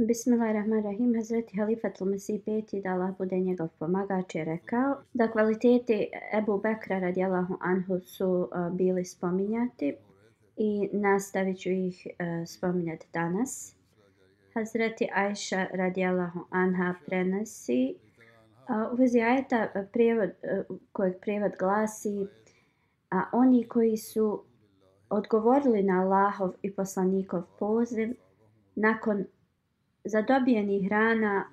Bismillahirrahmanirrahim. Hazreti Halifatul Mesih peti da Allah bude njegov pomagač je rekao da kvaliteti Ebu Bekra radijallahu anhu su uh, bili spominjati i nastavit ću ih uh, spominjati danas. Hazreti Ajša radijallahu anha prenosi uh, u vezi ajeta e, prijevod, uh, kojeg prijevod glasi a oni koji su odgovorili na Allahov i poslanikov poziv nakon zadobijenih hrana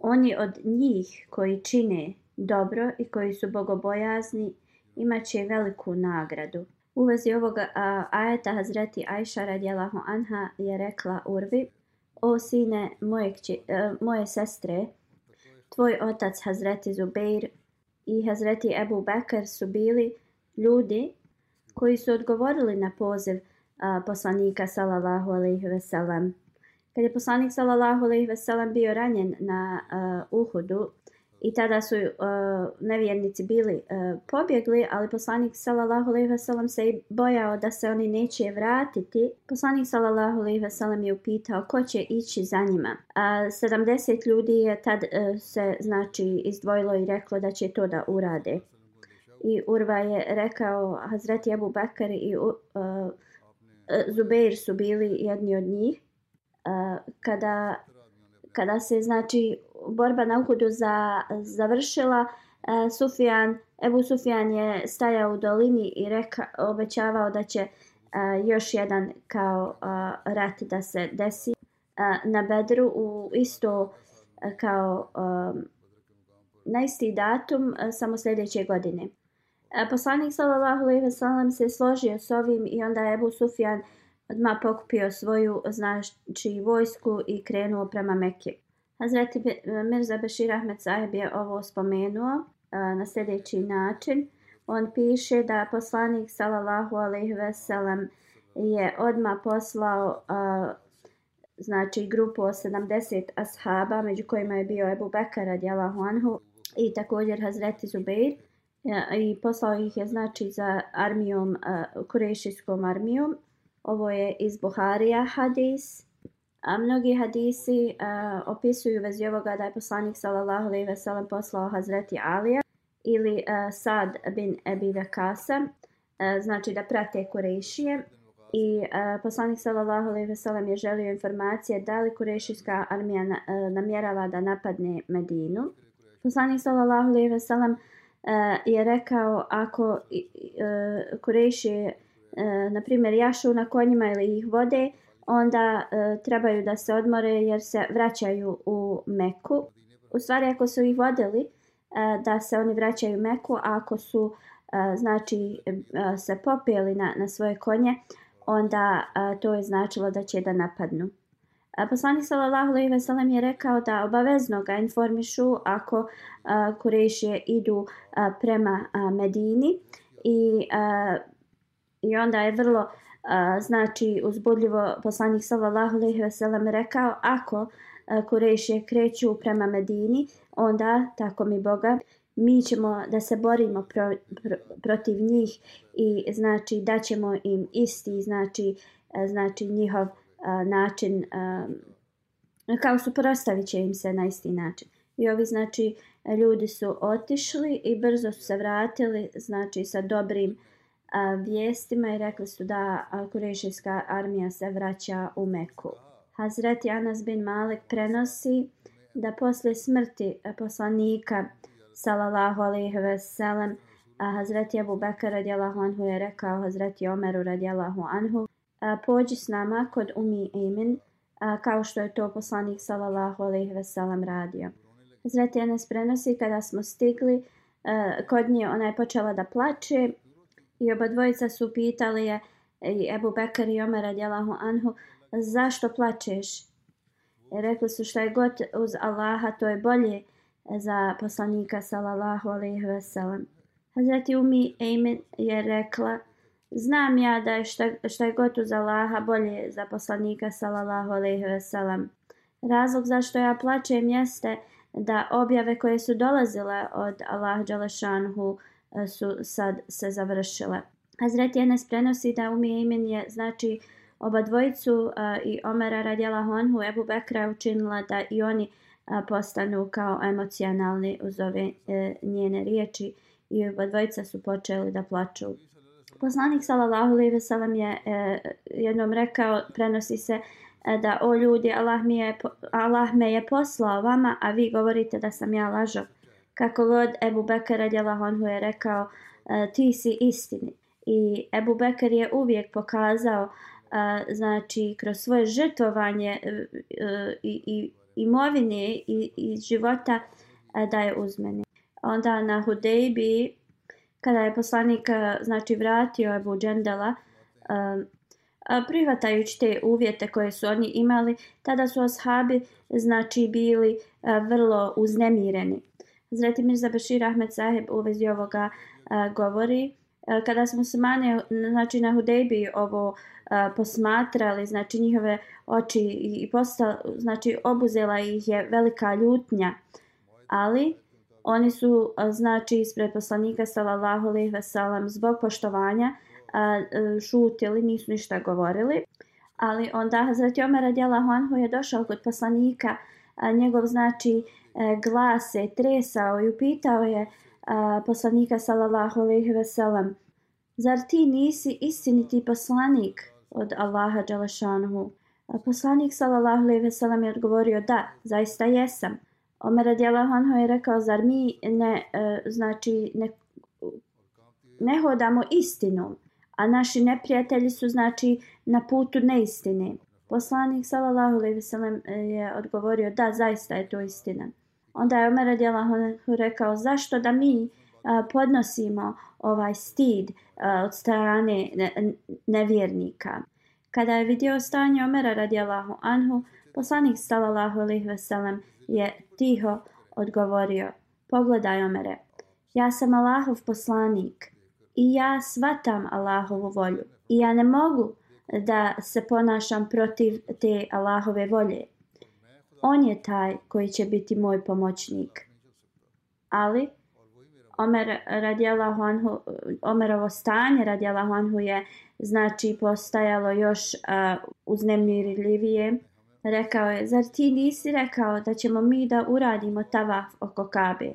oni od njih koji čine dobro i koji su bogobojazni imaće veliku nagradu. U vezi ovoga a, ajeta Hazreti Ajša radijalahu anha je rekla Urvi O sine moje, kći, a, e, moje sestre, tvoj otac Hazreti Zubeir i Hazreti Ebu Bekr su bili ljudi koji su odgovorili na poziv a, poslanika sallallahu alaihi ve sellem kad je poslanik sallallahu alejhi ve sellem bio ranjen na uh, Uhudu i tada su uh, nevjernici bili uh, pobjegli, ali poslanik sallallahu alejhi ve sellem se bojao da se oni neće vratiti. Poslanik sallallahu alejhi ve sellem je upitao ko će ići za njima. A 70 ljudi je tad uh, se znači izdvojilo i reklo da će to da urade. I Urva je rekao Hazreti Abu Bakr i uh, Zubeir su bili jedni od njih kada kada se znači borba na Uhudu za završila Sufijan, Sufjan Ebu Sufjan je stajao u dolini i reka obećavao da će e, još jedan kao e, rat da se desi na Bedru u isto kao na isti datum samo sljedeće godine. Poslanik sallallahu alejhi ve sellem se složio s ovim i onda je Ebu Sufjan uh, odmah pokupio svoju znači vojsku i krenuo prema Mekke. Hazreti Mirza Bešir Ahmed Sahib je ovo spomenuo na sljedeći način. On piše da poslanik sallallahu alejhi ve sellem je odmah poslao a, znači grupu od 70 ashaba među kojima je bio Ebu Bekar radijallahu anhu i također Hazreti Zubeir i poslao ih je znači za armijom kurešijskom armijom Ovo je iz Buharija hadis. A mnogi hadisi a, opisuju vezi ovoga da je poslanik sallallahu alejhi ve sellem poslao Hazreti Alija ili a, Sad bin Ebi Vakasa, eh, znači da prate Kurešije. I a, poslanik sallallahu alejhi ve sellem je želio informacije da li Kurešijska armija na, a, namjerava da napadne Medinu. Poslanik sallallahu alejhi ve sellem je rekao ako Kurešije e, na primjer jašu na konjima ili ih vode, onda e, trebaju da se odmore jer se vraćaju u Meku. U stvari ako su ih vodili, e, da se oni vraćaju u Meku, a ako su e, znači e, se popijeli na, na svoje konje, onda e, to je značilo da će da napadnu. E, poslanik sallallahu alejhi ve sellem je rekao da obavezno ga informišu ako e, uh, Kurešije idu uh, prema uh, Medini i uh, I onda je vrlo a, znači uzbudljivo poslanik sallallahu alejhi ve sellem rekao ako uh, Kurešije kreću prema Medini, onda tako mi Boga mi ćemo da se borimo pro, pro, protiv njih i znači da ćemo im isti znači znači njihov a, način a, kao suprostavit će im se na isti način. I ovi znači ljudi su otišli i brzo su se vratili znači sa dobrim a, vijestima i rekli su da kurešijska armija se vraća u Meku. Hazreti Anas bin Malik prenosi da posle smrti poslanika sallallahu alejhi ve sellem Hazreti Abu Bekr radijallahu anhu je rekao Hazreti Omeru radijallahu anhu pođi s nama kod Umi Emin kao što je to poslanik sallallahu alejhi ve sellem radio. Hazreti Anas prenosi kada smo stigli kod nje ona je počela da plače i oba dvojica su pitali je i Ebu Bekr i Omer radijalahu anhu zašto plačeš? I rekli su šta je god uz Allaha to je bolje za poslanika sallallahu alejhi ve sellem. Hazreti Umi Ejmen je rekla Znam ja da je šta, šta je god uz Allaha bolje za poslanika sallallahu alejhi ve sellem. Razlog zašto ja plačem jeste da objave koje su dolazile od Allaha Đalešanhu e, E, su sad se završile. Hazreti Enes prenosi da Umi Ejmen je znači oba dvojicu a, i Omera radjela Honhu Ebu Bekra učinila da i oni a, postanu kao emocionalni uz ove e, njene riječi i oba dvojica su počeli da plaču. Poslanik sallallahu alejhi ve sellem je e, jednom rekao prenosi se e, da o ljudi Allah mi je Allah me je poslao vama a vi govorite da sam ja lažov. Kako god Ebu Bekr radjala Honhu je rekao e, ti si istini. I Ebu Bekr je uvijek pokazao e, znači kroz svoje žrtvovanje e, i, i imovine i, i života da je uzmeni. Onda na Hudejbi kada je poslanik znači vratio Ebu Džendela prihvatajući te uvjete koje su oni imali, tada su ashabi znači bili vrlo uznemireni. Zreti Mirza Bashir Ahmed Saheb u vezi ovoga a, govori. E, kada smo se mane znači na Hudejbi ovo e, posmatrali znači njihove oči i postala znači obuzela ih je velika ljutnja. Ali oni su znači ispred poslanika sallallahu alejhi ve sellem zbog poštovanja šutili nisu ništa govorili. Ali onda Hazreti Omer radijallahu anhu je došao kod poslanika njegov znači E, glas se tresao i upitao je e, poslanika sallallahu alejhi ve sellem Zar ti nisi istiniti poslanik? od Allaha Đalešanuhu. Poslanik sallallahu alejhi ve sellem je odgovorio da, zaista jesam. Omer radijallahu anhu je rekao zar mi ne e, znači ne ne hodamo istinom, a naši neprijatelji su znači na putu neistine. Poslanik sallallahu alejhi ve sellem e, je odgovorio da, zaista je to istina. Onda je Omer radijalahu rekao zašto da mi podnosimo ovaj stid od strane nevjernika. Kada je vidio stanje Omera radijalahu anhu, poslanik sallallahu alaihi veselem je tiho odgovorio, pogledaj Omere, ja sam Allahov poslanik i ja svatam Allahovu volju i ja ne mogu da se ponašam protiv te Allahove volje. On je taj koji će biti moj pomoćnik. Ali, Omer radijallahu anhu, Omerovo stanje radijallahu anhu je znači postajalo još uh, uznemirljivije. Rekao je, zar ti nisi rekao da ćemo mi da uradimo tavaf oko Kabe?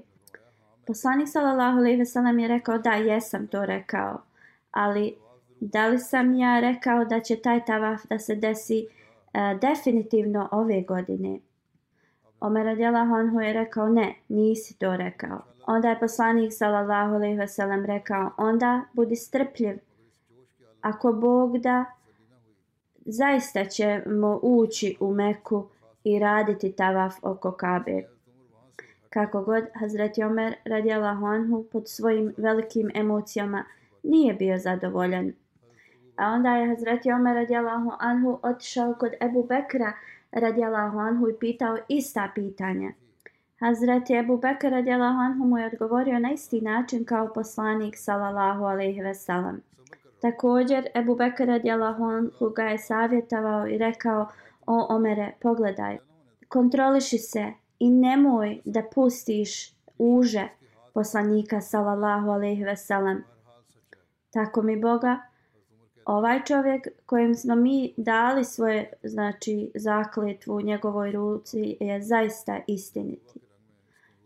Poslanik sallallahu alejhi ve sellem je rekao da jesam to rekao, ali da li sam ja rekao da će taj tavaf da se desi uh, definitivno ove godine? Omer radijallahu anhu je rekao ne, nisi to rekao. Onda je poslanik sallallahu alejhi ve sellem rekao: "Onda budi strpljiv. Ako Bog da zaista ćemo ući u Meku i raditi tavaf oko Kabe." Kako god Hazreti Omer radijallahu anhu pod svojim velikim emocijama nije bio zadovoljan. A onda je Hazreti Omer radijallahu anhu otišao kod Ebu Bekra radijalahu anhu i pitao ista pitanja. Hazreti Ebu Bekr radijalahu anhu mu je odgovorio na isti način kao poslanik sallallahu alaihi ve sellem. Također Ebu Bekr radijalahu anhu ga je savjetovao i rekao o Omere pogledaj kontroliši se i nemoj da pustiš uže poslanika sallallahu alaihi ve sellem. Tako mi Boga Ovaj čovjek kojem smo mi dali svoje znači zakletvu u njegovoj ruci je zaista istiniti.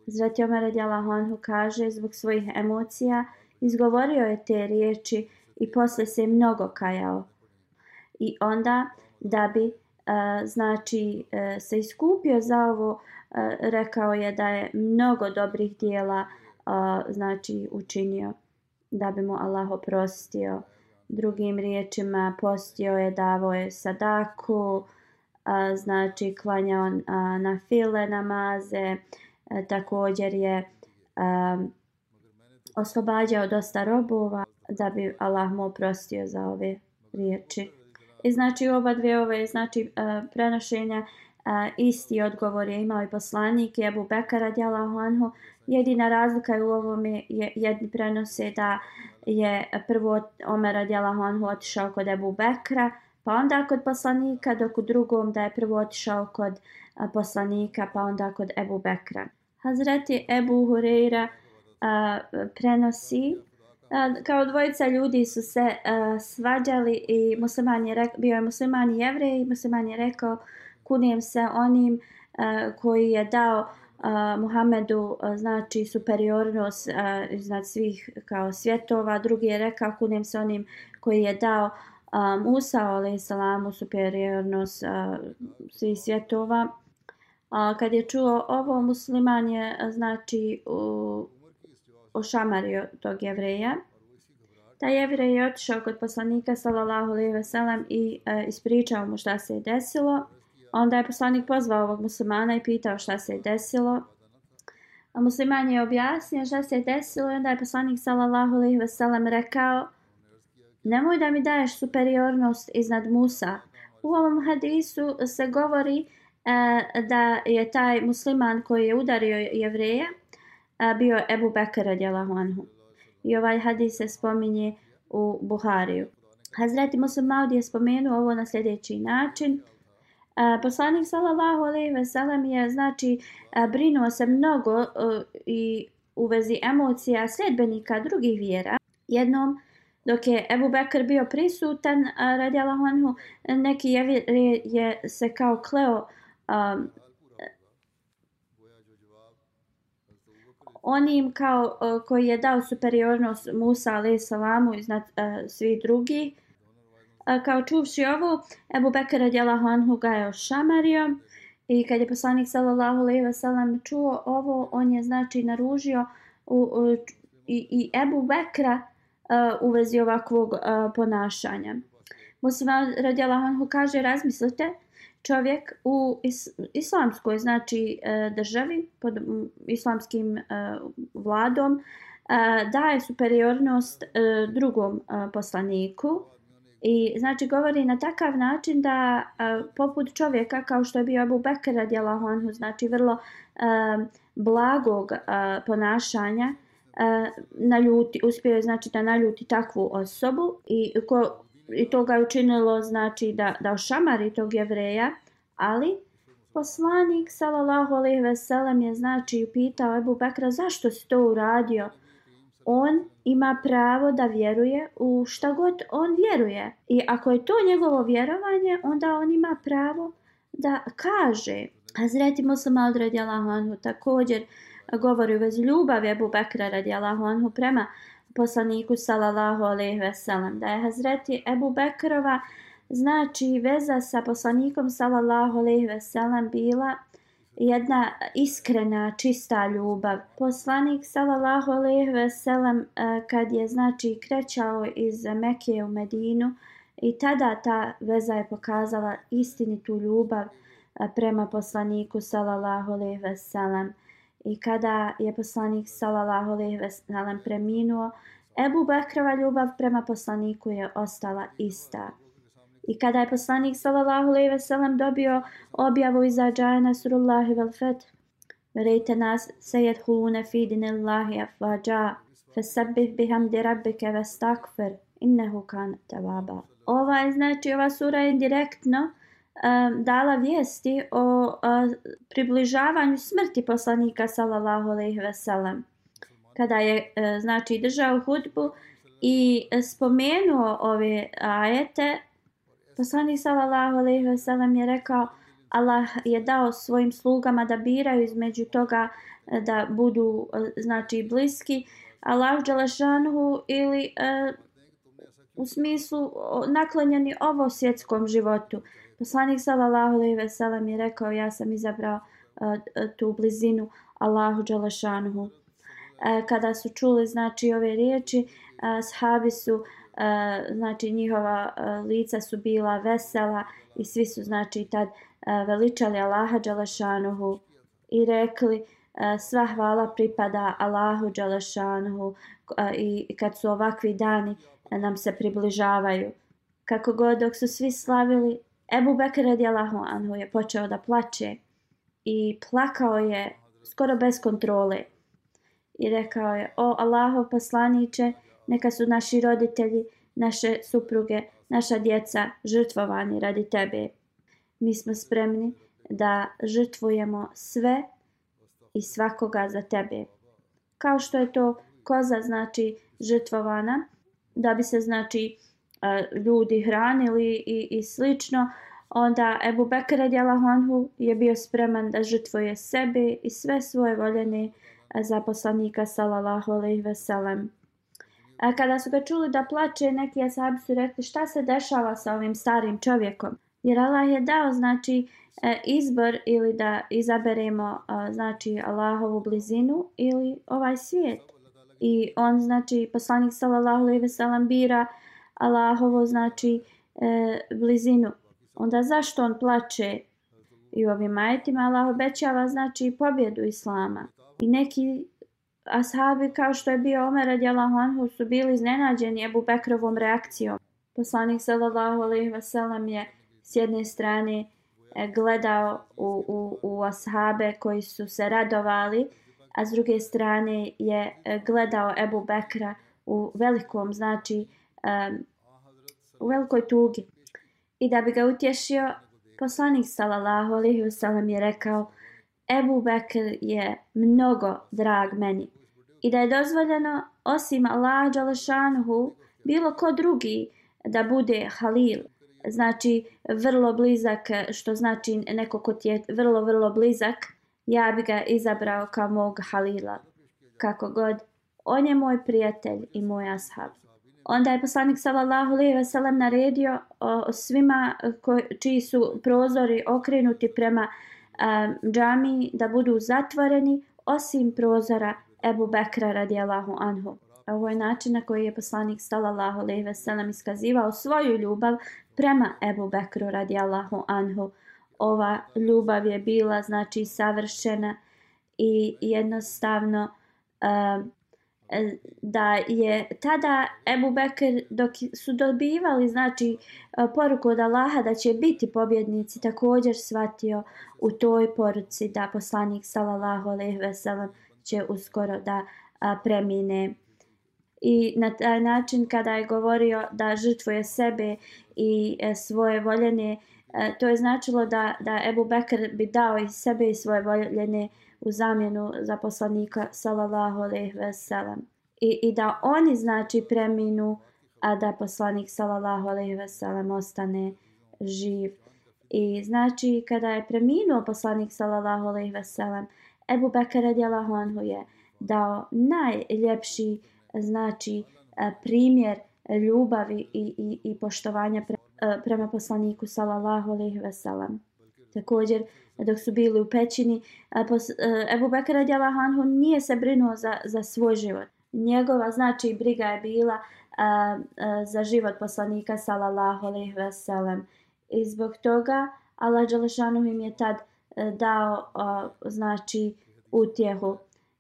Zrati Omer Honhu anhu kaže zbog svojih emocija izgovorio je te riječi i posle se mnogo kajao. I onda da bi e, znači uh, se iskupio za ovo e, rekao je da je mnogo dobrih dijela znači učinio da bi mu Allah oprostio. Drugim riječima postio je, davo je sadaku, a, znači klanjao a, na file namaze, a, također je a, oslobađao dosta robova da bi Allah mu oprostio za ove riječi. I znači oba dve ove znači a, prenošenja a, isti odgovor je imao i poslanik Ebu Bekara radijalahu anhu. Jedina razlika je u ovome je, jedni prenose da je prvo Omer radijalahu anhu otišao kod Ebu Bekra, pa onda kod poslanika, dok u drugom da je prvo otišao kod a, poslanika, pa onda kod Ebu Bekra. Hazreti Ebu Hureyra a, prenosi a, kao dvojica ljudi su se a, svađali i musliman je rekao, bio je musliman i jevrej i musliman je rekao kunijem se onim uh, koji je dao uh, Muhammedu uh, znači superiornost uh, iznad svih kao svjetova. Drugi je rekao kunijem se onim koji je dao um, Musa alaih salamu superiornost uh, svih svjetova. Uh, kad je čuo ovo musliman je znači uh, ošamario tog jevreja. Taj jevrej je otišao kod poslanika sallallahu alejhi ve sellem i uh, ispričao mu šta se je desilo. Onda je poslanik pozvao ovog muslimana i pitao šta se je desilo. A musliman je objasnio šta se je desilo i onda je poslanik sallallahu alejhi ve sellem rekao Nemoj da mi daješ superiornost iznad Musa. U ovom hadisu se govori e, da je taj musliman koji je udario jevreja e, bio Ebu Bekr radijalahu anhu. I ovaj hadis se spominje u Buhariju. Hazreti Muslim Maudi je spomenuo ovo na sljedeći način – poslanik sallallahu alejhi ve sellem je znači brinuo se mnogo e, i u vezi emocija sledbenika drugih vjera. Jednom dok je Ebu Bekr bio prisutan radi Allahanhu, neki je, je se kao kleo um, onim kao uh, koji je dao superiornost Musa alejhi salamu iznad uh, svih drugih kao čuvši ovo, Ebu Bekir radijalahu anhu ga je ošamario i kad je poslanik sallallahu alejhi ve sellem čuo ovo, on je znači naružio u, u, i, i Ebu Bekra uh, u vezi ovakvog uh, ponašanja. Muslim radijalahu anhu kaže, razmislite, čovjek u is, islamskoj znači uh, državi pod islamskim uh, vladom uh, daje superiornost uh, drugom uh, poslaniku I znači govori na takav način da a, poput čovjeka kao što je bio Abu Bekr radijallahu anhu, znači vrlo a, blagog a, ponašanja, a, naljuti, uspio je znači da naljuti takvu osobu i, ko, i to ga je učinilo znači da, da ošamari tog jevreja, ali poslanik sallallahu alejhi ve sellem je znači upitao Abu Bekra zašto si to uradio? On ima pravo da vjeruje u šta god on vjeruje. I ako je to njegovo vjerovanje, onda on ima pravo da kaže. Hazreti Muslima radi Allahu anhu također govori u vezi ljubavi Ebu Bekra radi Allahu anhu prema poslaniku sallallahu alaihi ve sellem. Da je Hazreti Ebu Bekrova znači veza sa poslanikom sallallahu alaihi ve sellem bila jedna iskrena, čista ljubav. Poslanik sallallahu alejhi ve sellem e, kad je znači krećao iz Mekije u Medinu i tada ta veza je pokazala istinitu ljubav e, prema poslaniku sallallahu alejhi ve sellem. I kada je poslanik sallallahu alejhi ve sellem preminuo, Ebu Bekrova ljubav prema poslaniku je ostala ista. I kada je poslanik sallallahu alejhi ve sellem dobio objavu iza džaje surullahi vel fet, verejte nas se jedhulune fi dinillahi afvađa, fesabbih bihamdi rabbike ve innehu kan tevaba. Ova je, znači, ova sura je direktno um, dala vijesti o uh, približavanju smrti poslanika sallallahu alejhi ve sellem. Kada je, uh, znači, držao hudbu i spomenuo ove ajete, poslanik sallallahu alejhi ve sellem je rekao Allah je dao svojim slugama da biraju između toga e, da budu e, znači bliski Allah dželešanuhu ili uh, u smislu naklonjeni ovo svjetskom životu. Poslanik sallallahu alejhi ve sellem je rekao ja sam izabrao tu blizinu Allahu dželešanuhu. Kada su čuli znači ove riječi, sahabi su uh, Eh, znači njihova eh, lica su bila vesela i svi su znači tad eh, veličali Allaha Đalešanuhu i rekli sva hvala pripada Allahu Đalešanuhu i kad su ovakvi dani nam se približavaju. Kako god dok su svi slavili, Ebu Bekir radijalahu anhu je počeo da plače i plakao je skoro bez kontrole. I rekao je, o Allahov poslaniće, neka su naši roditelji, naše supruge, naša djeca žrtvovani radi tebe. Mi smo spremni da žrtvujemo sve i svakoga za tebe. Kao što je to koza znači žrtvovana, da bi se znači e, ljudi hranili i, i slično, onda Ebu Bekir Anhu je bio spreman da žrtvuje sebe i sve svoje voljene e, za poslanika sallallahu alejhi ve sellem. A kada su ga čuli da plače, neki asabi su rekli šta se dešava sa ovim starim čovjekom. Jer Allah je dao znači e, izbor ili da izaberemo znači Allahovu blizinu ili ovaj svijet. I on znači poslanik sallallahu alejhi ve sellem bira Allahovo znači e, blizinu. Onda zašto on plače? I u ovim ajetima Allah obećava znači pobjedu Islama. I neki ashabi kao što je bio Omer radijallahu anhu su bili iznenađeni Ebu Bekrovom reakcijom. Poslanik sallallahu alejhi ve sellem je s jedne strane e, gledao u, u, u ashabe koji su se radovali, a s druge strane je e, gledao Ebu Bekra u velikom, znači um, u velikoj tugi. I da bi ga utješio, poslanik sallallahu alejhi ve sellem je rekao Ebu Bekr je mnogo drag meni i da je dozvoljeno osim Allah Đalešanhu bilo ko drugi da bude halil, znači vrlo blizak, što znači neko ko ti je vrlo, vrlo blizak, ja bi ga izabrao kao mog halila. Kako god, on je moj prijatelj i moj ashab. Onda je poslanik sallallahu alejhi ve sellem naredio o, svima ko, čiji su prozori okrenuti prema a, džami da budu zatvoreni osim prozora Ebu Bekra radijallahu anhu. Ovo je način na koji je poslanik sallallahu alejhi ve sellem iskazivao svoju ljubav prema Ebu Bekru radijallahu anhu. Ova ljubav je bila znači savršena i jednostavno uh, da je tada Ebu Bekr dok su dobivali znači eh, poruku od Allaha da će biti pobjednici također shvatio u toj poruci da poslanik sallallahu alejhi ve sellem će uskoro da premine. I na taj način kada je govorio da žrtvuje sebe i e, svoje voljene e, to je značilo da da Ebu Bekr bi dao i sebe i svoje voljene u zamjenu za poslanika sallallahu alejhi ve sellem i i da oni znači preminu a da poslanik sallallahu alejhi ve sellem ostane živ. I znači kada je preminuo poslanik sallallahu alejhi ve sellem Ebu Bekr radijallahu anhu je dao najljepši znači e, primjer ljubavi i, i, i poštovanja pre, e, prema poslaniku sallallahu alejhi ve sellem također dok su bili u pećini, e, Ebu Bekr radijallahu anhu nije se brinuo za, za svoj život. Njegova znači briga je bila a, a, za život poslanika sallallahu alejhi ve sellem. I zbog toga Allah dželešanu im je tad a, E, dao znači utjehu.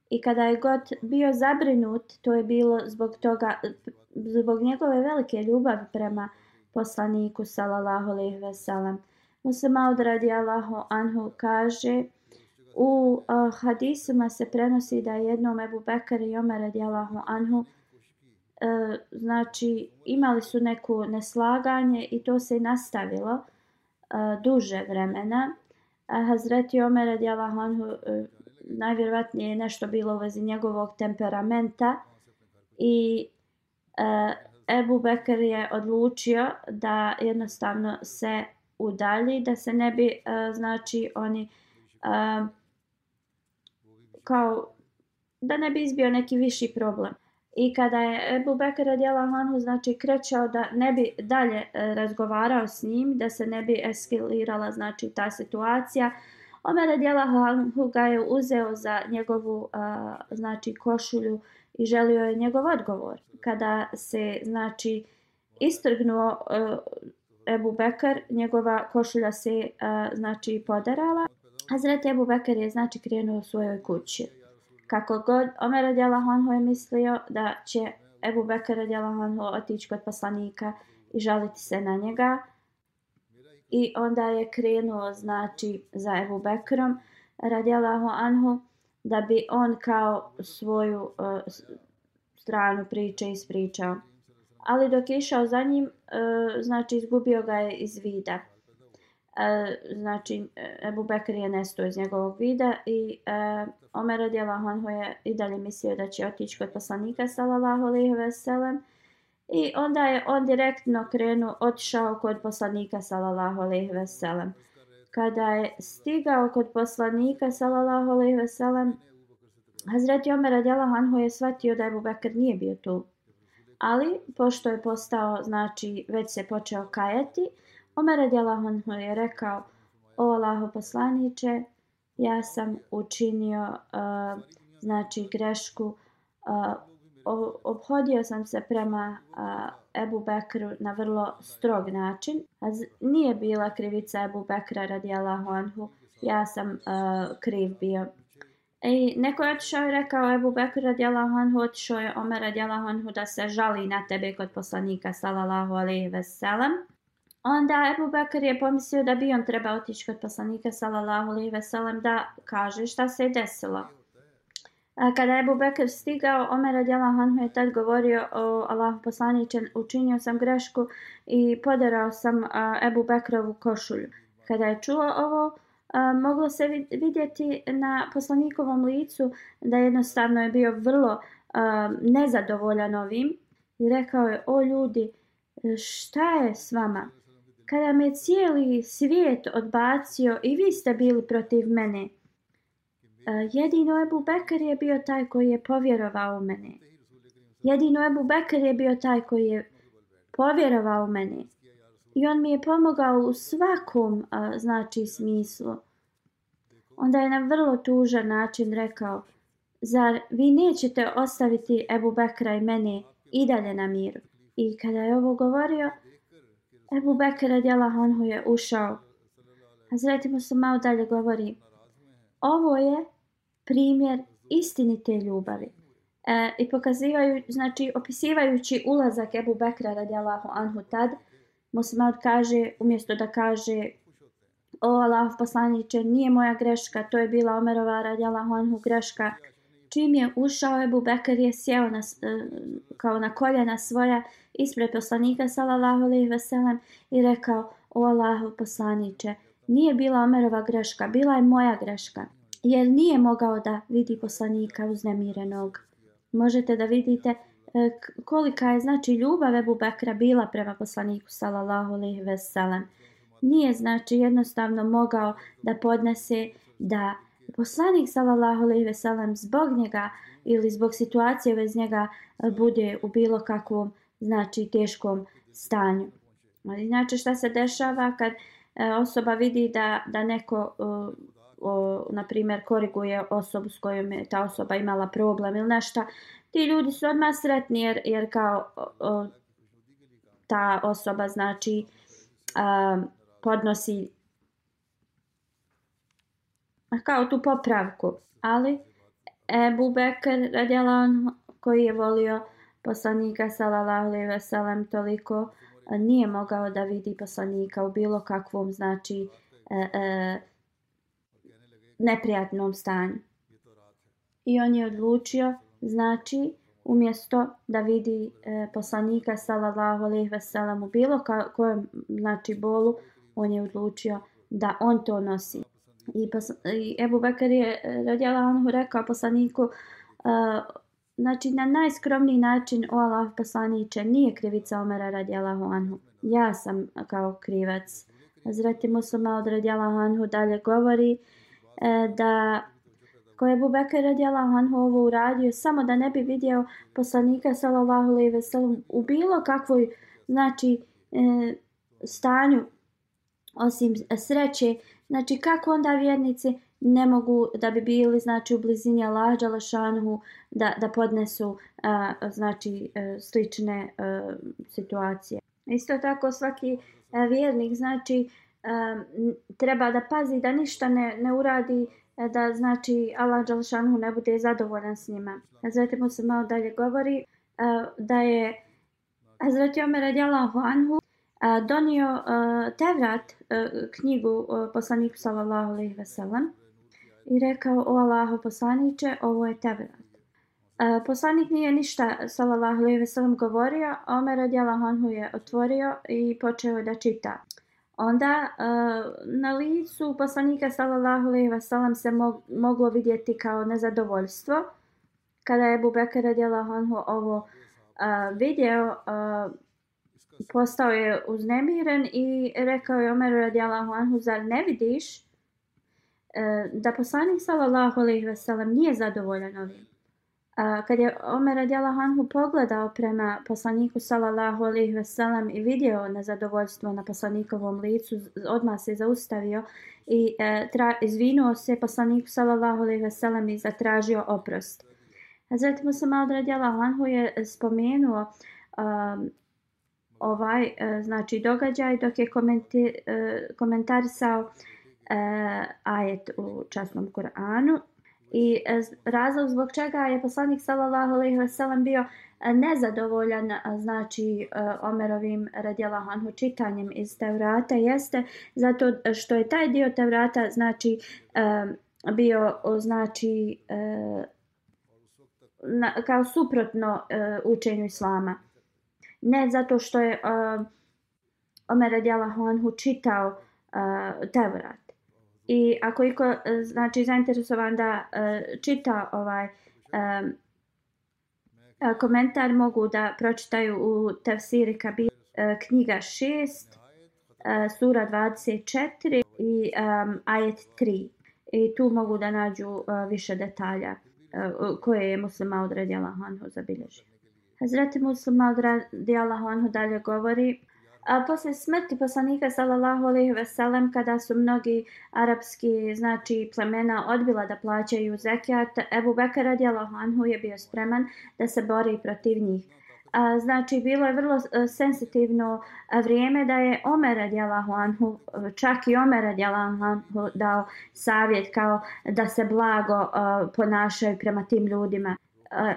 I kada je god bio zabrinut, to je bilo zbog toga zbog njegove velike ljubavi prema poslaniku sallallahu alejhi ve sellem. Musa Maud anhu kaže u uh, hadisima se prenosi da jednom Ebu Bekar i Omer radijallahu anhu uh, znači imali su neku neslaganje i to se i nastavilo uh, duže vremena. A Hazreti Omer radi Allahu anhu e, najvjerovatnije je nešto bilo u vezi njegovog temperamenta i e, Ebu Bekr je odlučio da jednostavno se udalji, da se ne bi, uh, znači, oni uh, kao da ne bi izbio neki viši problem. I kada je Ebu Bekr radijala Hanhu, znači, krećao da ne bi dalje e, razgovarao s njim, da se ne bi eskalirala, znači, ta situacija, Omer radijala Hanhu ga je uzeo za njegovu, e, znači, košulju i želio je njegov odgovor. Kada se, znači, istrgnuo uh, Ebu Bekr, njegova košulja se, uh, znači, poderala. Hazret Ebu Bekr je, znači, krenuo u svojoj kući. Kako god, Omer radijala Hanhu je mislio da će Ebu Bekr radijala Hanhu otići kod poslanika i žaliti se na njega. I onda je krenuo, znači, za Ebu Bekrom radijala Anhu da bi on kao svoju uh, stranu priče ispričao. Ali dok je išao za njim, uh, znači izgubio ga je iz vida. Uh, znači, e, Ebu Bekr je nesto iz njegovog vida i e, Omer radijalahu anhu je i dalje mislio da će otići kod poslanika sallallahu alaihi ve sellem. I onda je on direktno krenuo, otišao kod poslanika sallallahu alaihi ve sellem. Kada je stigao kod poslanika sallallahu alejhi ve sellem Hazreti Omer radijallahu anhu je shvatio da Abu Bekr nije bio tu. Ali pošto je postao, znači već se počeo kajati, Omer radijalahu je rekao: "O Allahu poslaniće, ja sam učinio uh, znači grešku uh, obhodio sam se prema uh, Ebu Bekru na vrlo strog način. A Nije bila krivica Ebu Bekra radijallahu anhu. Ja sam uh, kriv bio. I neko je otišao i rekao Ebu Bekr radijallahu anhu, otišao je Omer radijallahu anhu da se žali na tebe kod poslanika sallallahu alaihi veselam. Onda Ebu Bekr je pomislio da bi on treba otići kod poslanika sallallahu alejhi ve sellem da kaže šta se je desilo. Kada je Ebu Bekr stigao, Omer radijallahu anhu je tad govorio o Allahu poslaniče, učinio sam grešku i poderao sam Ebu Bekrovu košulju. Kada je čuo ovo, moglo se vidjeti na poslanikovom licu da jednostavno je bio vrlo nezadovoljan ovim i rekao je, o ljudi, šta je s vama? Kada me cijeli svijet odbacio i vi ste bili protiv mene, e, jedino Ebu Bekr je bio taj koji je povjerovao u mene. Jedino Ebu Bekr je bio taj koji je povjerovao u mene. I on mi je pomogao u svakom a, znači smislu. Onda je na vrlo tužan način rekao, zar vi nećete ostaviti Ebu Bekra i mene i dalje na miru? I kada je ovo govorio, Ebu Bekir radijala Honhu je ušao. A Musa se malo dalje govori, ovo je primjer istinite ljubavi. E, I pokazivaju, znači opisivajući ulazak Ebu Bekra radijalahu anhu tad, Muslimad kaže, umjesto da kaže o Allah poslaniće, nije moja greška, to je bila Omerova radijalahu anhu greška. Čim je ušao Ebu Bekr je sjeo na, e, kao na koljena svoja ispred poslanika sallallahu alaihi veselem i rekao o Allahu poslaniče, nije bila Omerova greška, bila je moja greška. Jer nije mogao da vidi poslanika uznemirenog. Možete da vidite e, kolika je znači ljubav Ebu Bekra bila prema poslaniku sallallahu alejhi ve sellem. Nije znači jednostavno mogao da podnese da poslanik sallallahu alejhi ve sellem zbog njega ili zbog situacije vez njega e, bude u bilo kakvom znači teškom stanju. Znači šta se dešava kad e, osoba vidi da, da neko e, o, na primjer koriguje osobu s kojom je ta osoba imala problem ili nešto, ti ljudi su odmah sretni jer, jer kao o, ta osoba znači a, podnosi kao tu popravku. Ali Ebu Bekr radijalan koji je volio poslanika sallallahu alejhi ve sellem toliko e, nije mogao da vidi poslanika u bilo kakvom znači e, e, neprijatnom stanju. I on je odlučio znači umjesto da vidi e, poslanika sallallahu alejhi ve sellem u bilo kojem znači bolu on je odlučio da on to nosi i, pas, i Ebu Bekr je e, radijala anhu rekao poslaniku uh, znači na najskromniji način o Allah poslaniće nije krivica Omera radi Anhu. Ja sam kao krivac. Hazreti Muslima od radi Anhu dalje govori uh, da ko je Bubekar radi Allahu Anhu ovo uradio samo da ne bi vidio poslanika sallallahu alaihi ve sellem u bilo kakvoj znači e, stanju osim sreće znači kako onda vjernici ne mogu da bi bili znači u blizini Allaha Đalašanhu da da podnesu a, znači a, slične a, situacije? Isto tako svaki a, vjernik znači a, treba da pazi da ništa ne ne uradi da znači Allah dželešanhu ne bude zadovoljan s njima. Zatim se malo dalje govori a, da je Hazreti Omer radijallahu anhu donio a, Tevrat knjigu a, poslaniku sallallahu alejhi ve sellem i rekao o Allahu poslanice ovo je Tevrat. A, poslanik nije ništa sallallahu alejhi ve sellem govorio, Omer radijallahu anhu je otvorio i počeo da čita. Onda uh, na licu poslanika sallallahu alejhi ve sellem se mog, moglo vidjeti kao nezadovoljstvo kada je Abu Bekr radijallahu anhu ovo uh, vidio uh, postao je uznemiren i rekao je Omer radijalahu anhu zar ne vidiš e, da poslanik sallallahu alejhi ve sellem nije zadovoljan ovim kad je Omer radijalahu anhu pogledao prema poslaniku sallallahu alejhi ve sellem i vidio nezadovoljstvo na poslanikovom licu, odmah se zaustavio i uh, tra, izvinuo se poslaniku sallallahu alejhi ve sellem i zatražio oprost. Hazreti Musa Maud radijallahu anhu je spomenuo um, ovaj e, znači događaj dok je komenti, e, komentarisao e, ajet u časnom Kur'anu i razlog zbog čega je poslanik sallallahu alejhi ve sellem bio nezadovoljan znači Omerovim radijallahu anhu čitanjem iz Tevrata jeste zato što je taj dio Tevrata znači bio znači na, kao suprotno uh, učenju islama. Ne zato što je uh, Omer radijallahu anhu čitao uh, Tevrat. I ako iko uh, znači zainteresovan da uh, čita ovaj um, uh, komentar mogu da pročitaju u Tafsiri Kabir uh, knjiga 6 uh, sura 24 i um, ajet 3 i tu mogu da nađu uh, više detalja koje je muslima od radijallahu zabilježio. Hazreti muslima od radijallahu anhu dalje govori A posle smrti poslanika sallallahu alejhi ve sellem kada su mnogi arapski znači plemena odbila da plaćaju zekat Ebu Bekr radijallahu anhu je bio spreman da se bori protiv njih a, znači bilo je vrlo e, sensitivno e, vrijeme da je Omer radijallahu anhu, čak i Omer radijallahu anhu dao savjet kao da se blago a, ponašaju prema tim ljudima. A,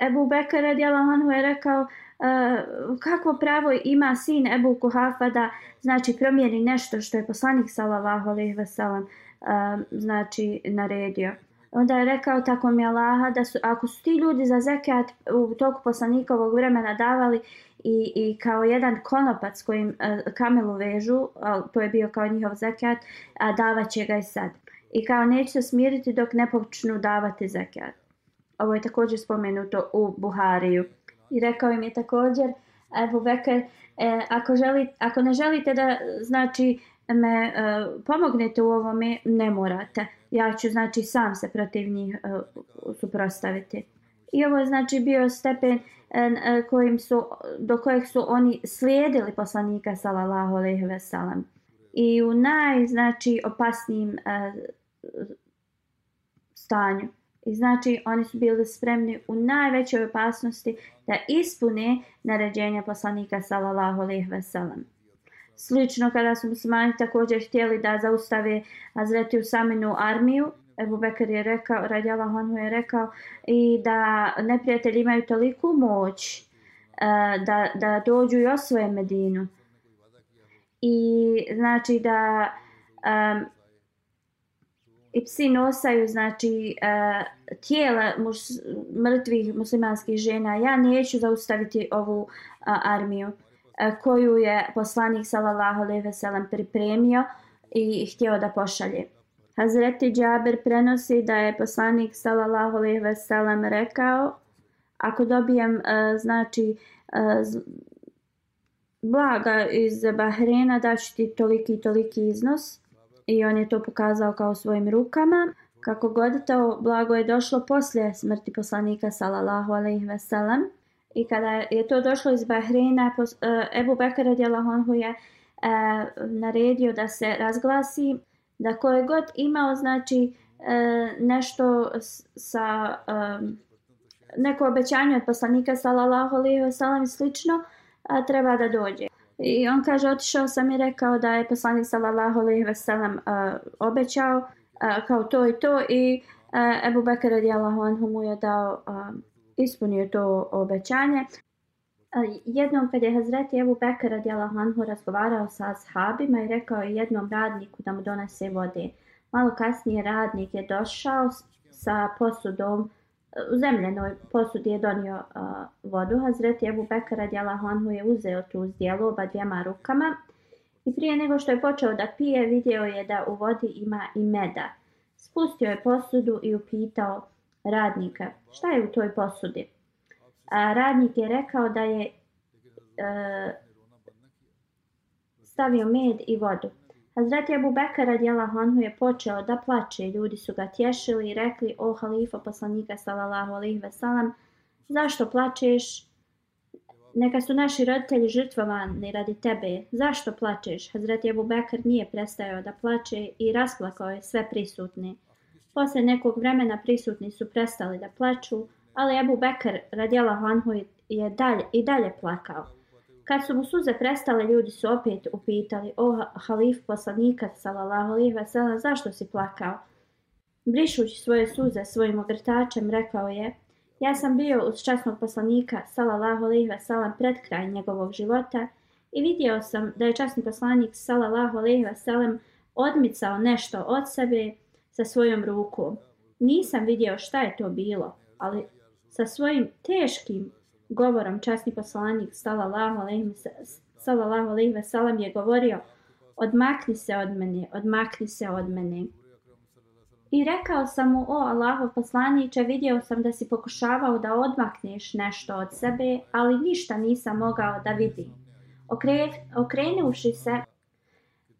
Ebu Bekr radijallahu je rekao uh, kakvo pravo ima sin Ebu Kuhafa da znači promijeni nešto što je poslanik sallallahu alejhi ve sellem uh, eh, znači naredio. Onda je rekao tako mi Allaha da su, ako su ti ljudi za zekat u toku poslanikovog vremena davali i, i kao jedan konopac kojim uh, kamelu vežu, a to je bio kao njihov zekat, a davat će ga i sad. I kao neće se smiriti dok ne počnu davati zekat. Ovo je također spomenuto u Buhariju. I rekao im je također, Ebu Bekr, e, ako, želi, ako ne želite da znači me e, pomognete u ovome, ne morate ja ću znači sam se protiv njih e, suprostaviti. I ovo je znači bio stepen e, e, kojim su, do kojeg su oni slijedili poslanika sallallahu alejhi ve sellem. I u naj znači opasnijim e, stanju. I znači oni su bili spremni u najvećoj opasnosti da ispune naređenja poslanika sallallahu alejhi ve sellem. Slično kada su muslimani također htjeli da zaustave Hazreti Usaminu armiju, Ebu Bekir je rekao, Radjala Hanu je rekao, i da neprijatelji imaju toliku moć uh, da, da dođu i osvoje Medinu. I znači da um, i psi nosaju znači e, tijela muš, mrtvih muslimanskih žena. Ja neću zaustaviti ovu a, armiju e, koju je poslanik sallallahu alejhi ve sellem pripremio i htio da pošalje. Hazreti Džabir prenosi da je poslanik sallallahu alejhi ve sellem rekao ako dobijem a, znači a, z- blaga iz Bahrena daću ti toliki toliki iznos i on je to pokazao kao svojim rukama. Kako god to blago je došlo poslije smrti poslanika sallallahu alejhi ve sellem i kada je to došlo iz Bahreina, pos- e, Ebu Bekr radijallahu anhu je e, naredio da se razglasi da ko je god imao znači e, nešto sa e, neko obećanje od poslanika sallallahu alejhi ve sellem slično a, treba da dođe. I on kaže otišao sam i rekao da je poslanik sallallahu alaihi ve sellem uh, obećao uh, kao to i to i uh, Ebu Bekir radijallahu anhu mu je dao uh, ispunio to obećanje. Uh, Jednom kad je Hazreti Ebu Bekr radijallahu anhu razgovarao sa ashabima i rekao je jednom radniku da mu donese vode. Malo kasnije radnik je došao sa posudom u zemljenoj posudi je donio uh, vodu. Hazreti Ebu Bekara radijala anhu je uzeo tu zdjelu oba dvijema rukama i prije nego što je počeo da pije vidio je da u vodi ima i meda. Spustio je posudu i upitao radnika šta je u toj posudi. A radnik je rekao da je uh, stavio med i vodu. Hazreti Abu Bekr radijallahu anhu je počeo da plače, ljudi su ga tješili i rekli, o halifa poslanika sallallahu alaihi ve sellem, zašto plačeš? Neka su naši roditelji žrtvovani radi tebe. Zašto plačeš? Hazreti Abu Bekar nije prestajao da plače i rasplakao je sve prisutne. Posle nekog vremena prisutni su prestali da plaču, ali Abu Bekar radijallahu anhu je dalje, i dalje plakao. Kad su mu suze prestale, ljudi su opet upitali, o halif poslanika, salallahu alihi wasalam, zašto si plakao? Brišući svoje suze svojim ogrtačem, rekao je, ja sam bio uz časnog poslanika, salallahu alihi wasalam, pred kraj njegovog života i vidio sam da je časni poslanik, salallahu alihi wasalam, odmicao nešto od sebe sa svojom rukom. Nisam vidio šta je to bilo, ali sa svojim teškim govorom časni poslanik sallallahu alejhi sallallahu alejhi ve sellem je govorio odmakni se od mene odmakni se od mene. I rekao sam mu o Allahov poslaniče vidio sam da si pokušavao da odmakneš nešto od sebe ali ništa nisam mogao da vidim. Okre, okrenuši se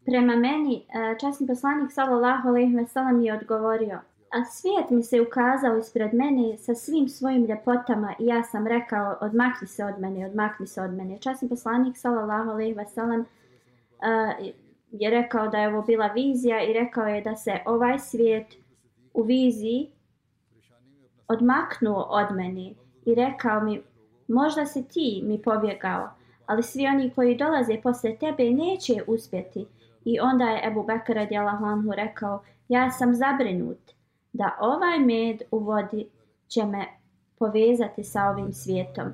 prema meni e, časni poslanik sallallahu alejhi ve sellem je odgovorio a svijet mi se ukazao ispred mene sa svim svojim ljepotama i ja sam rekao odmakni se od mene, odmakni se od mene. Časni poslanik sallallahu alejhi ve sellem je rekao da je ovo bila vizija i rekao je da se ovaj svijet u viziji odmaknuo od mene i rekao mi možda si ti mi pobjegao, ali svi oni koji dolaze posle tebe neće uspjeti. I onda je Ebu Bekr radijallahu anhu rekao ja sam zabrinut da ovaj med u vodi će me povezati sa ovim svijetom.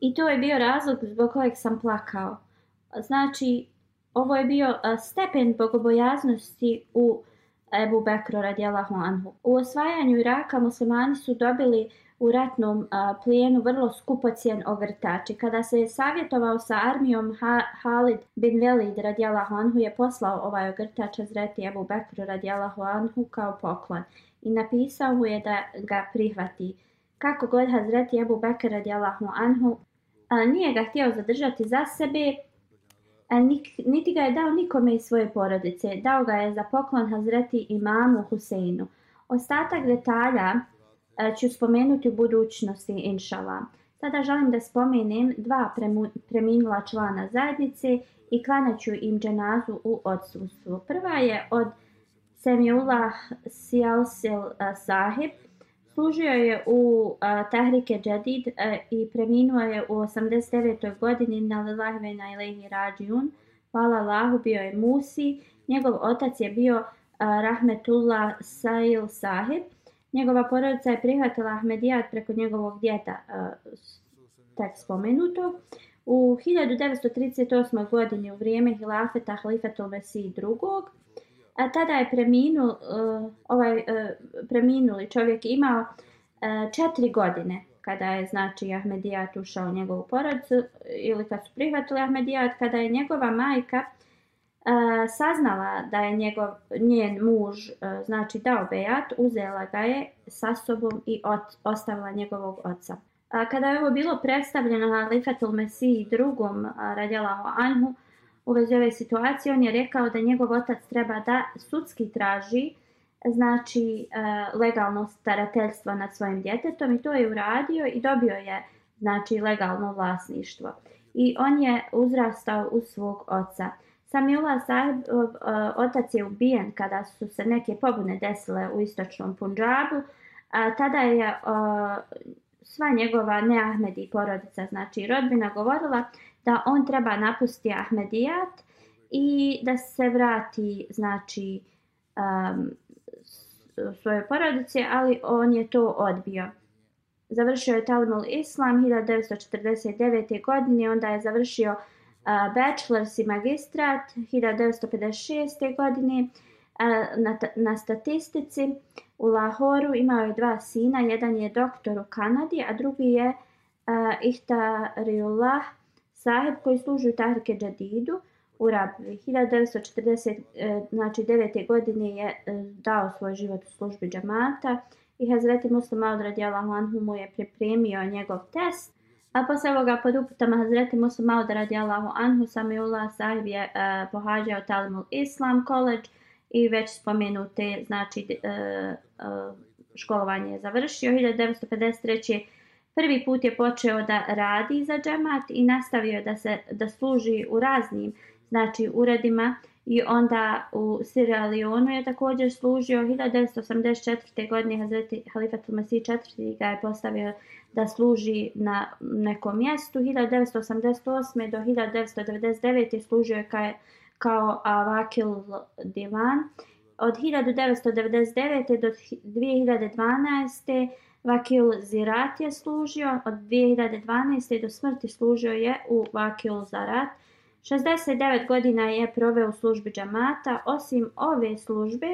I to je bio razlog zbog kojeg sam plakao. Znači, ovo je bio stepen bogobojaznosti u Ebu Bekru radijalahu anhu. U osvajanju Iraka muslimani su dobili u ratnom a, plijenu vrlo skupocijen ogrtač i kada se je savjetovao sa armijom ha Halid bin Velid radijalahu anhu je poslao ovaj ogrtač Azreti Ebu Bekru radijalahu anhu kao poklon i napisao mu je da ga prihvati. Kako god Hazreti Ebu Bekir radijalahu anhu a, nije ga htio zadržati za sebe, a, niti ga je dao nikome iz svoje porodice. Dao ga je za poklon Hazreti imamu Huseinu. Ostatak detalja e, ću spomenuti u budućnosti, inšala. Sada želim da spomenem dva preminula člana zajednice i klanaću im dženazu u odsustvu. Prva je od Semiullah Sialsil Sahib. Služio je u Tahrike Jadid i preminuo je u 89. godini na Lillahi na Ilaihi Rađiun. Hvala Allahu, bio je Musi. Njegov otac je bio Rahmetullah Sail Sahib. Njegova porodica je prihvatila Ahmedijat preko njegovog djeta, tek spomenuto. U 1938. godini u vrijeme hilafeta Halifatul Mesih II. A tada je preminu, uh, eh, ovaj uh, preminuli čovjek imao uh, četiri godine kada je znači Ahmedijat ušao u njegovu porodicu ili kad su prihvatili Ahmedijat, kada je njegova majka uh, saznala da je njegov, njen muž uh, znači dao bejat, uzela ga je sa sobom i ot, ostavila njegovog oca. A, kada je ovo bilo predstavljeno na Lifatul Mesiji drugom radijalahu Anhu u vezi ove situacije, on je rekao da njegov otac treba da sudski traži znači e, legalno starateljstvo nad svojim djetetom i to je uradio i dobio je znači legalno vlasništvo. I on je uzrastao u svog oca. Samila sahib, otac je ubijen kada su se neke pobune desile u istočnom Punjabu. A, tada je a, sva njegova neahmedi porodica, znači rodbina, govorila da on treba napustiti Ahmedijat i da se vrati znači um, svoje porodice, ali on je to odbio. Završio je Talmud Islam 1949. godine, onda je završio uh, bachelors i magistrat 1956. godine uh, na, na statistici u Lahoru. Imao je dva sina, jedan je doktor u Kanadi, a drugi je uh, Ihtariullah Saheb koji služi u Tahrike Džadidu u Rabvi. 1949. E, znači, godine je e, dao svoj život u službi džamata i Hazreti Muslim Aud radijalahu anhu mu je pripremio njegov test. A posle ovoga pod uputama Hazreti Muslim Aud radijalahu anhu Samiullah sahib je uh, pohađao Talimul Islam College i već spomenute znači, uh, uh, školovanje je završio. 1953. Prvi put je počeo da radi za džemat i nastavio da se da služi u raznim znači uredima i onda u Sierra Leoneu je također služio 1984. godine Hazreti Halifatul Masih IV. ga je postavio da služi na nekom mjestu 1988. do 1999. služio je kao, kao Avakil Divan od 1999. do 2012. Vakil Zirat je služio od 2012. do smrti služio je u Vakil Zarat 69 godina je proveo u službi džamata. Osim ove službe,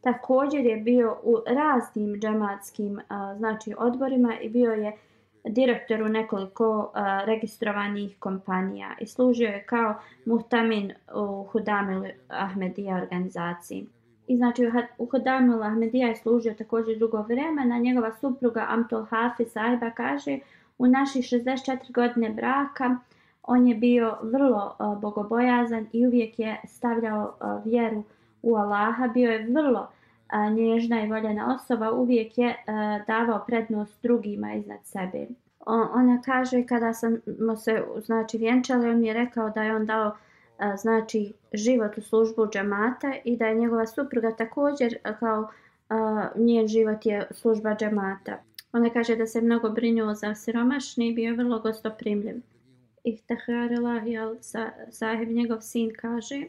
također je bio u raznim džamatskim znači, odborima i bio je direktor u nekoliko a, registrovanih kompanija i služio je kao muhtamin u Hudamil Ahmedija organizaciji. I znači u Hudamil Ahmedija je služio također dugo vremena. Njegova supruga Amtol Hafi Sahiba kaže u naših 64 godine braka On je bio vrlo uh, bogobojazan i uvijek je stavljao uh, vjeru u Allaha. Bio je vrlo uh, nježna i voljena osoba. Uvijek je uh, davao prednost drugima iznad sebe. On, ona kaže kada smo se znači vjenčali, on mi je rekao da je on dao uh, znači život u službu džemata i da je njegova supruga također kao uh, njen život je služba džemata. Ona kaže da se mnogo brinuo za siromašni i bio je vrlo gostoprimljiv. Ihtaharila, jel, sa, sahib njegov sin kaže,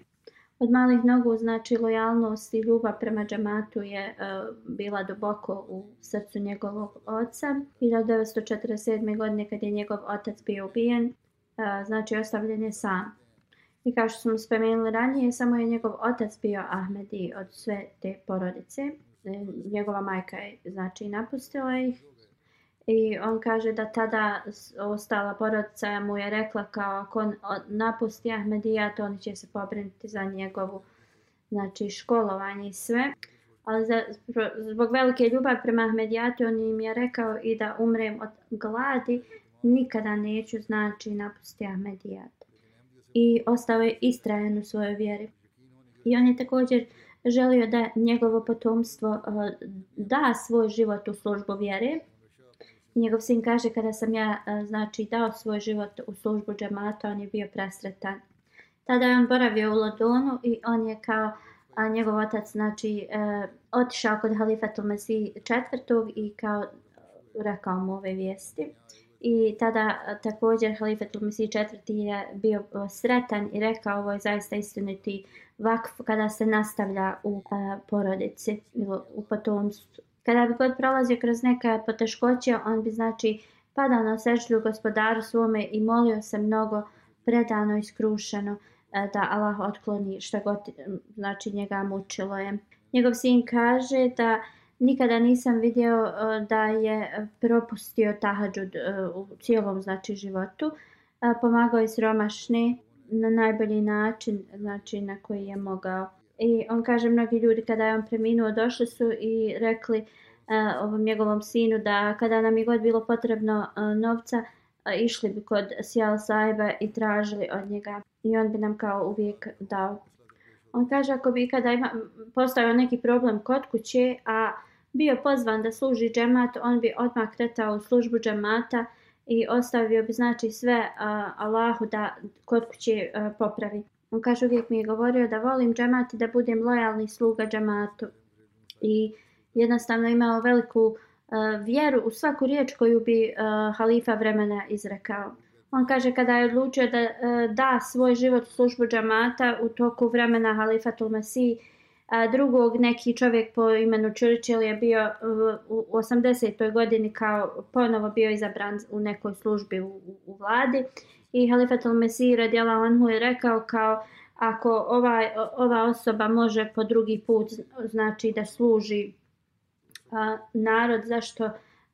od malih nogu znači lojalnost i ljubav prema džamatu je uh, bila duboko u srcu njegovog oca. 1947. godine kad je njegov otac bio ubijen, uh, znači ostavljen je sam. I kao što smo spomenuli ranije, samo je njegov otac bio Ahmedi od sve te porodice. E, njegova majka je znači napustila ih I on kaže da tada ostala porodica mu je rekla kao ako on napusti Ahmedija, to oni će se pobrinuti za njegovu znači, školovanje i sve. Ali za, zbog velike ljubav prema Ahmedijatu on im je rekao i da umrem od gladi, nikada neću znači napusti Ahmedijat. I ostao je istrajan u svojoj vjeri. I on je također želio da njegovo potomstvo e, da svoj život u službu vjere. Njegov sin kaže kada sam ja e, znači dao svoj život u službu džemata, on je bio presretan. Tada je on boravio u Lodonu i on je kao a njegov otac znači e, otišao kod halifatu Mesih četvrtog i kao rekao mu ove vijesti. I tada također halifat Mesi četvrti je bio sretan i rekao ovo je zaista istiniti vakf kada se nastavlja u a, porodici ili u potomstvu. Kada bi god prolazio kroz neka poteškoće, on bi znači padao na sečlju gospodaru svome i molio se mnogo predano i skrušeno da Allah otkloni šta god znači njega mučilo je. Njegov sin kaže da nikada nisam vidio e, da je propustio tahadžud e, u cijelom znači životu. E, pomagao je sromašni na najbolji način znači na koji je mogao. I on kaže, mnogi ljudi kada je on preminuo, došli su i rekli, ovom njegovom sinu da kada nam je god bilo potrebno novca, išli bi kod Sjal Saiba i tražili od njega i on bi nam kao uvijek dao. On kaže ako bi kada ima, postao neki problem kod kuće, a bio pozvan da služi džemat, on bi odmah kretao u službu džemata i ostavio bi znači sve uh, Allahu da kod kuće uh, popravi. On kaže uvijek mi je govorio da volim džemat i da budem lojalni sluga džematu. I jednostavno imao veliku uh, vjeru u svaku riječ koju bi uh, halifa vremena izrekao. On kaže kada je odlučio da uh, da svoj život u službu džamata u toku vremena halifa Tulmasi, a drugog neki čovjek po imenu Churchill je bio u 80. godini kao ponovo bio izabran u nekoj službi u, u, u vladi i Halifat al-Mesir radijala Anhu je rekao kao ako ova, ova osoba može po drugi put znači da služi a, narod zašto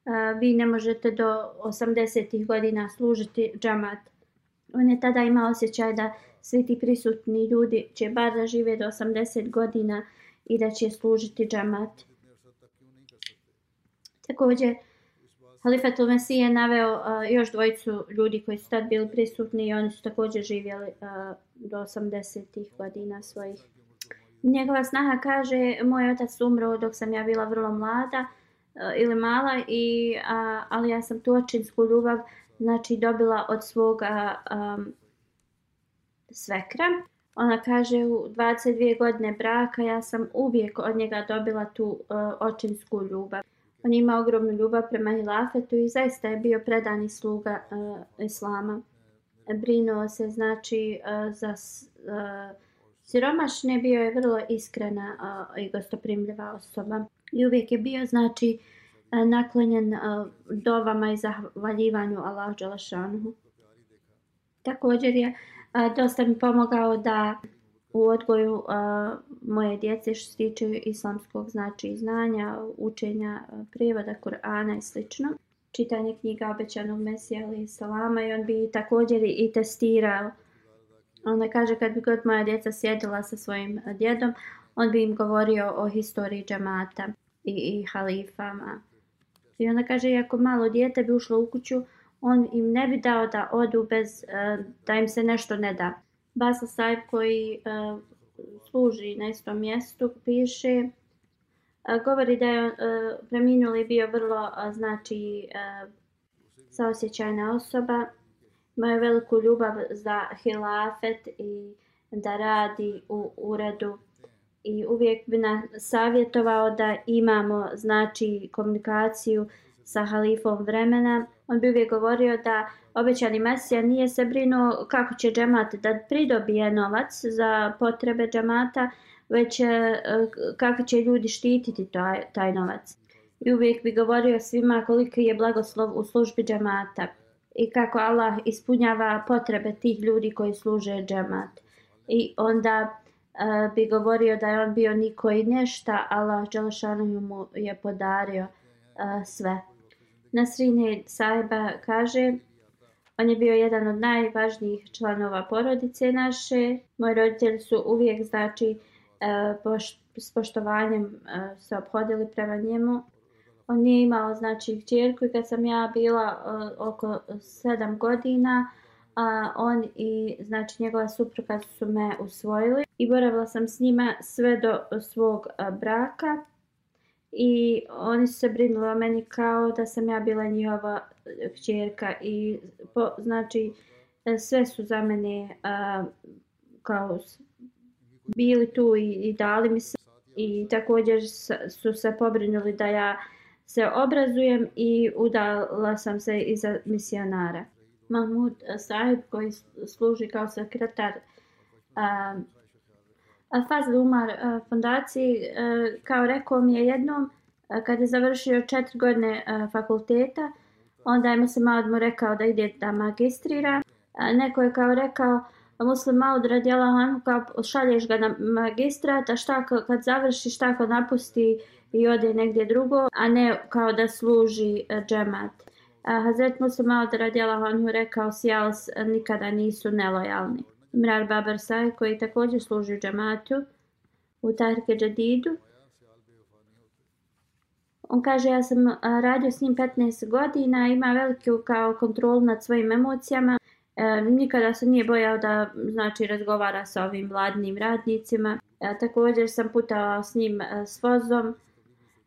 a, vi ne možete do 80. godina služiti džamat. On je tada imao osjećaj da svi ti prisutni ljudi će bar da žive do 80 godina i da će služiti džamat. Također, Halifatul Mesih je naveo uh, još dvojicu ljudi koji su tad bili prisutni i oni su također živjeli uh, do 80-ih godina svojih. Njegova snaha kaže, moj otac umro dok sam ja bila vrlo mlada uh, ili mala, i, uh, ali ja sam tu očinsku ljubav znači dobila od svog um, svekra. Ona kaže u 22 godine braka ja sam uvijek od njega dobila tu uh, očinsku ljubav. On ima ogromnu ljubav prema hilafetu i zaista je bio predani sluga uh, islama. Brinuo se znači uh, za uh, siromašne, bio je vrlo iskrena uh, i gostoprimljiva osoba. I uvijek je bio znači uh, naklonjen uh, dovama i zahvaljivanju Allah Đalašanuhu. Također je uh, dosta mi pomogao da u odgoju a, moje djece što se tiče islamskog znači znanja, učenja prevoda Kur'ana i slično. Čitanje knjiga obećanog Mesija ali salama i on bi također i testirao. Onda kaže kad bi god moja djeca sjedila sa svojim djedom, on bi im govorio o historiji džamata i, i halifama. I ona kaže, iako malo djete bi ušlo u kuću, on im ne bi dao da odu bez uh, da im se nešto ne da. Basa Saib koji uh, služi na istom mjestu piše eh, govori da je preminuli bio vrlo znači saosjećajna osoba. Ima veliku ljubav za hilafet i da radi u uredu. I uvijek bi nas savjetovao da imamo znači komunikaciju sa halifom vremena. On bi uvijek govorio da obećani Mesija nije se brinuo kako će džemat da pridobije novac za potrebe džemata, već e, kako će ljudi štititi taj, taj novac. I uvijek bi govorio svima koliko je blagoslov u službi džemata i kako Allah ispunjava potrebe tih ljudi koji služe džemat. I onda uh, bi govorio da je on bio niko i nešta, Allah Đelešanu mu je podario uh, sve. Nasrine Saiba kaže, on je bio jedan od najvažnijih članova porodice naše. Moji roditelji su uvijek, znači, e, s poštovanjem e, se obhodili prema njemu. On nije imao, znači, čerku i kad sam ja bila e, oko sedam godina, a on i znači njegova supruga su me usvojili i boravila sam s njima sve do svog braka i oni su se brinuli o meni kao da sam ja bila njihova eh, kćerka i po, znači eh, sve su za mene a, kao bili tu i, i dali mi se i također su se pobrinuli da ja se obrazujem i udala sam se iza misionara. Mahmud Sahib koji služi kao sekretar a, Fazl Umar eh, fondaciji, eh, kao rekao mi je jednom, eh, kad je završio četiri godine fakulteta, onda je Muslim Maud mu rekao da ide da magistrira. Neko je kao rekao, Muslim Maud radijala Hanu, kao šalješ ga na magistrat, a šta kad završi, šta ako napusti i ode negdje drugo, a ne kao da služi džemat. Hazret Muslim Maud radijala Hanu rekao, sjals nikada nisu nelojalni. Imrar Babar Saj koji također služi u džamatu u Tahrike Džadidu. On kaže ja sam radio s njim 15 godina, ima veliku kao kontrolu nad svojim emocijama. E, nikada se nije bojao da znači razgovara sa ovim vladnim radnicima. E, također sam putao s njim e, s vozom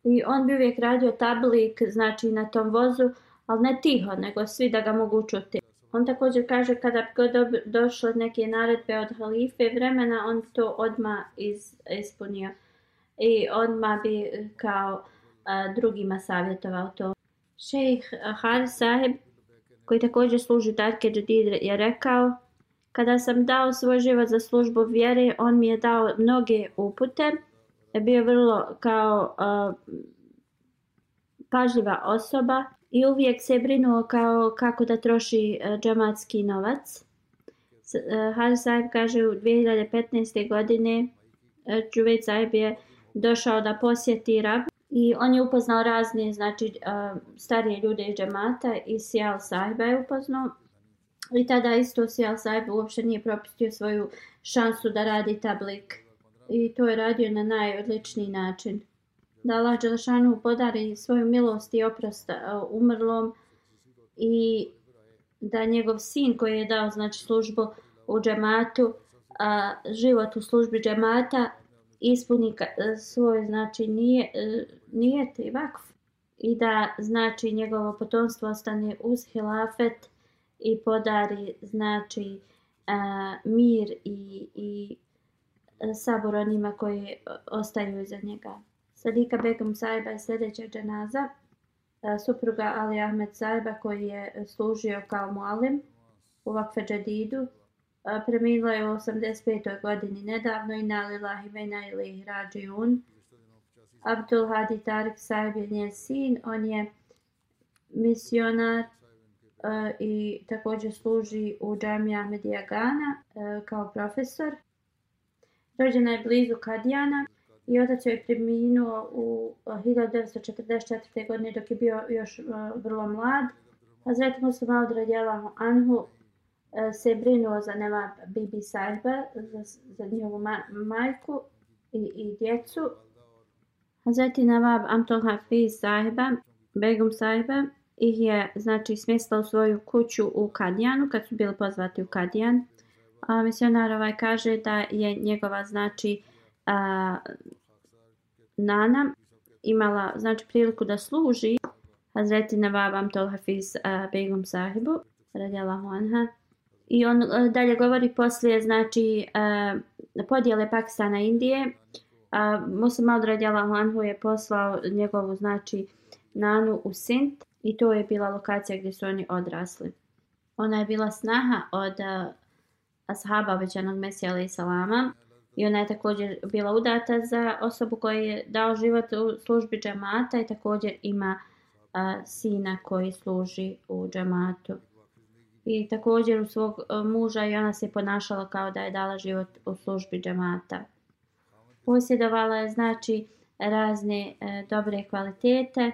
i on bi uvijek radio tablik znači na tom vozu, ali ne tiho, nego svi da ga mogu čuti. On također kaže kada bi god došlo neke naredbe od halife vremena, on to odma iz, ispunio. I odma bi kao a, drugima savjetovao to. Šejh Har Saheb, koji također služi Darke Jadid, je rekao Kada sam dao svoj život za službu vjere, on mi je dao mnoge upute. Je bio vrlo kao a, pažljiva osoba i uvijek se brinuo kao kako da troši e, džamatski novac. Uh, Saib kaže u 2015. godine e, uh, Džuvejt Saib je došao da posjeti Rab i on je upoznao razne znači, starije ljude iz džamata i Sijal Saiba je upoznao. I tada isto Sijal Saib uopšte nije propustio svoju šansu da radi tablik. I to je radio na najodličniji način da Allah Đelšanu podari svoju milost i oprost e, umrlom i da njegov sin koji je dao znači službu u džematu, a, život u službi džemata ispuni e, svoj znači nije, e, nije i vakf i da znači njegovo potomstvo ostane uz hilafet i podari znači a, mir i, i sabor onima koji ostaju iza njega. Sadika Begum Saiba je sljedeća dženaza, e, supruga Ali Ahmed Saiba koji je služio kao mualim u Vakfe Džadidu. E, Preminula je u 85. godini nedavno i nalila Himena ili Rađijun. Abdul Hadi Tarik Saib je njen sin, on je misionar uh, i također služi u džami Ahmedija Gana uh, kao profesor. Rođena je blizu Kadijana i otac joj preminuo u eh, 1944. godine dok je bio još eh, vrlo mlad. Hazret Musa Maud radijalahu anhu eh, se brinuo za Nema Bibi Sajba, za, za njihovu ma majku i, i djecu. Hazret Nawab Amtol Hafiz Sajba, Begum Sajba, ih je znači smjestila u svoju kuću u Kadijanu kad su bili pozvati u Kadijan. A misionar ovaj kaže da je njegova znači a, Nana imala znači priliku da služi Hazreti Navabam Tol Hafiz uh, Begum sahibu radijalahu anha. I on uh, dalje govori poslije znači uh, podjele Pakistana i Indije. Uh, Musa Maud anhu je poslao njegovu znači Nanu u Sint i to je bila lokacija gdje su oni odrasli. Ona je bila snaha od uh, ashaba obećanog Mesija alaih salama I ona je također bila udata za osobu koja je dao život u službi džamata i također ima a, sina koji služi u džamatu. I također u svog a, muža i ona se ponašala kao da je dala život u službi džamata. Posjedovala je znači razne a, e, dobre kvalitete.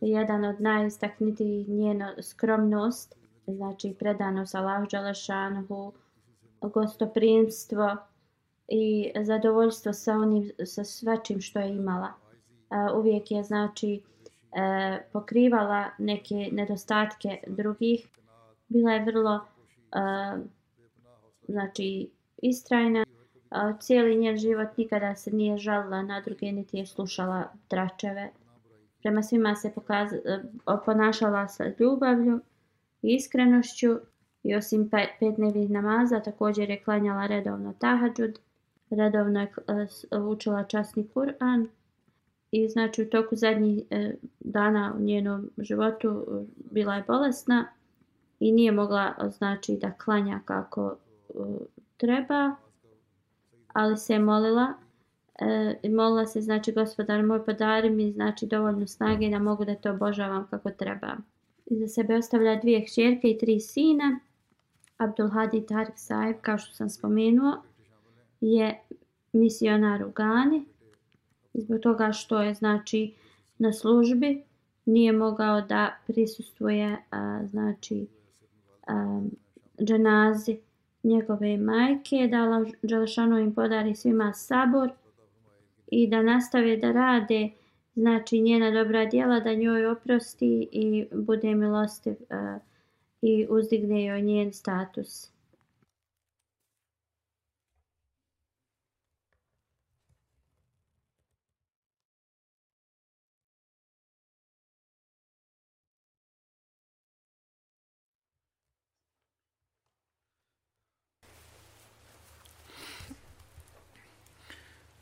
Jedan od najistaknitijih njeno skromnost, znači predanost Allahu Đalešanhu, gostoprimstvo, i zadovoljstvo sa onim sa svačim što je imala. Uh, uvijek je znači uh, pokrivala neke nedostatke drugih. Bila je vrlo uh, znači istrajna. Cijeli njen život nikada se nije žalila na druge, niti je slušala tračeve. Prema svima se pokaz, ponašala sa ljubavlju i iskrenošću i osim pa-, pet nevih namaza također je klanjala redovno tahadžud redovno je eh, učila časni Kur'an i znači u toku zadnjih eh, dana u njenom životu eh, bila je bolesna i nije mogla znači da klanja kako treba ali se je molila i molila se znači gospodar moj podari mi znači dovoljno snage da mogu da te obožavam kako treba. Za sebe ostavlja dvije hćerke i tri sina Abdul Hadi Tarik Saib kao što sam spomenuo je misionar u Gani. Zbog toga što je znači na službi nije mogao da prisustuje a, znači a, dženazi njegove majke, da Allah im podari svima sabor i da nastave da rade znači njena dobra djela da njoj oprosti i bude milostiv uh, i uzdigne joj njen status.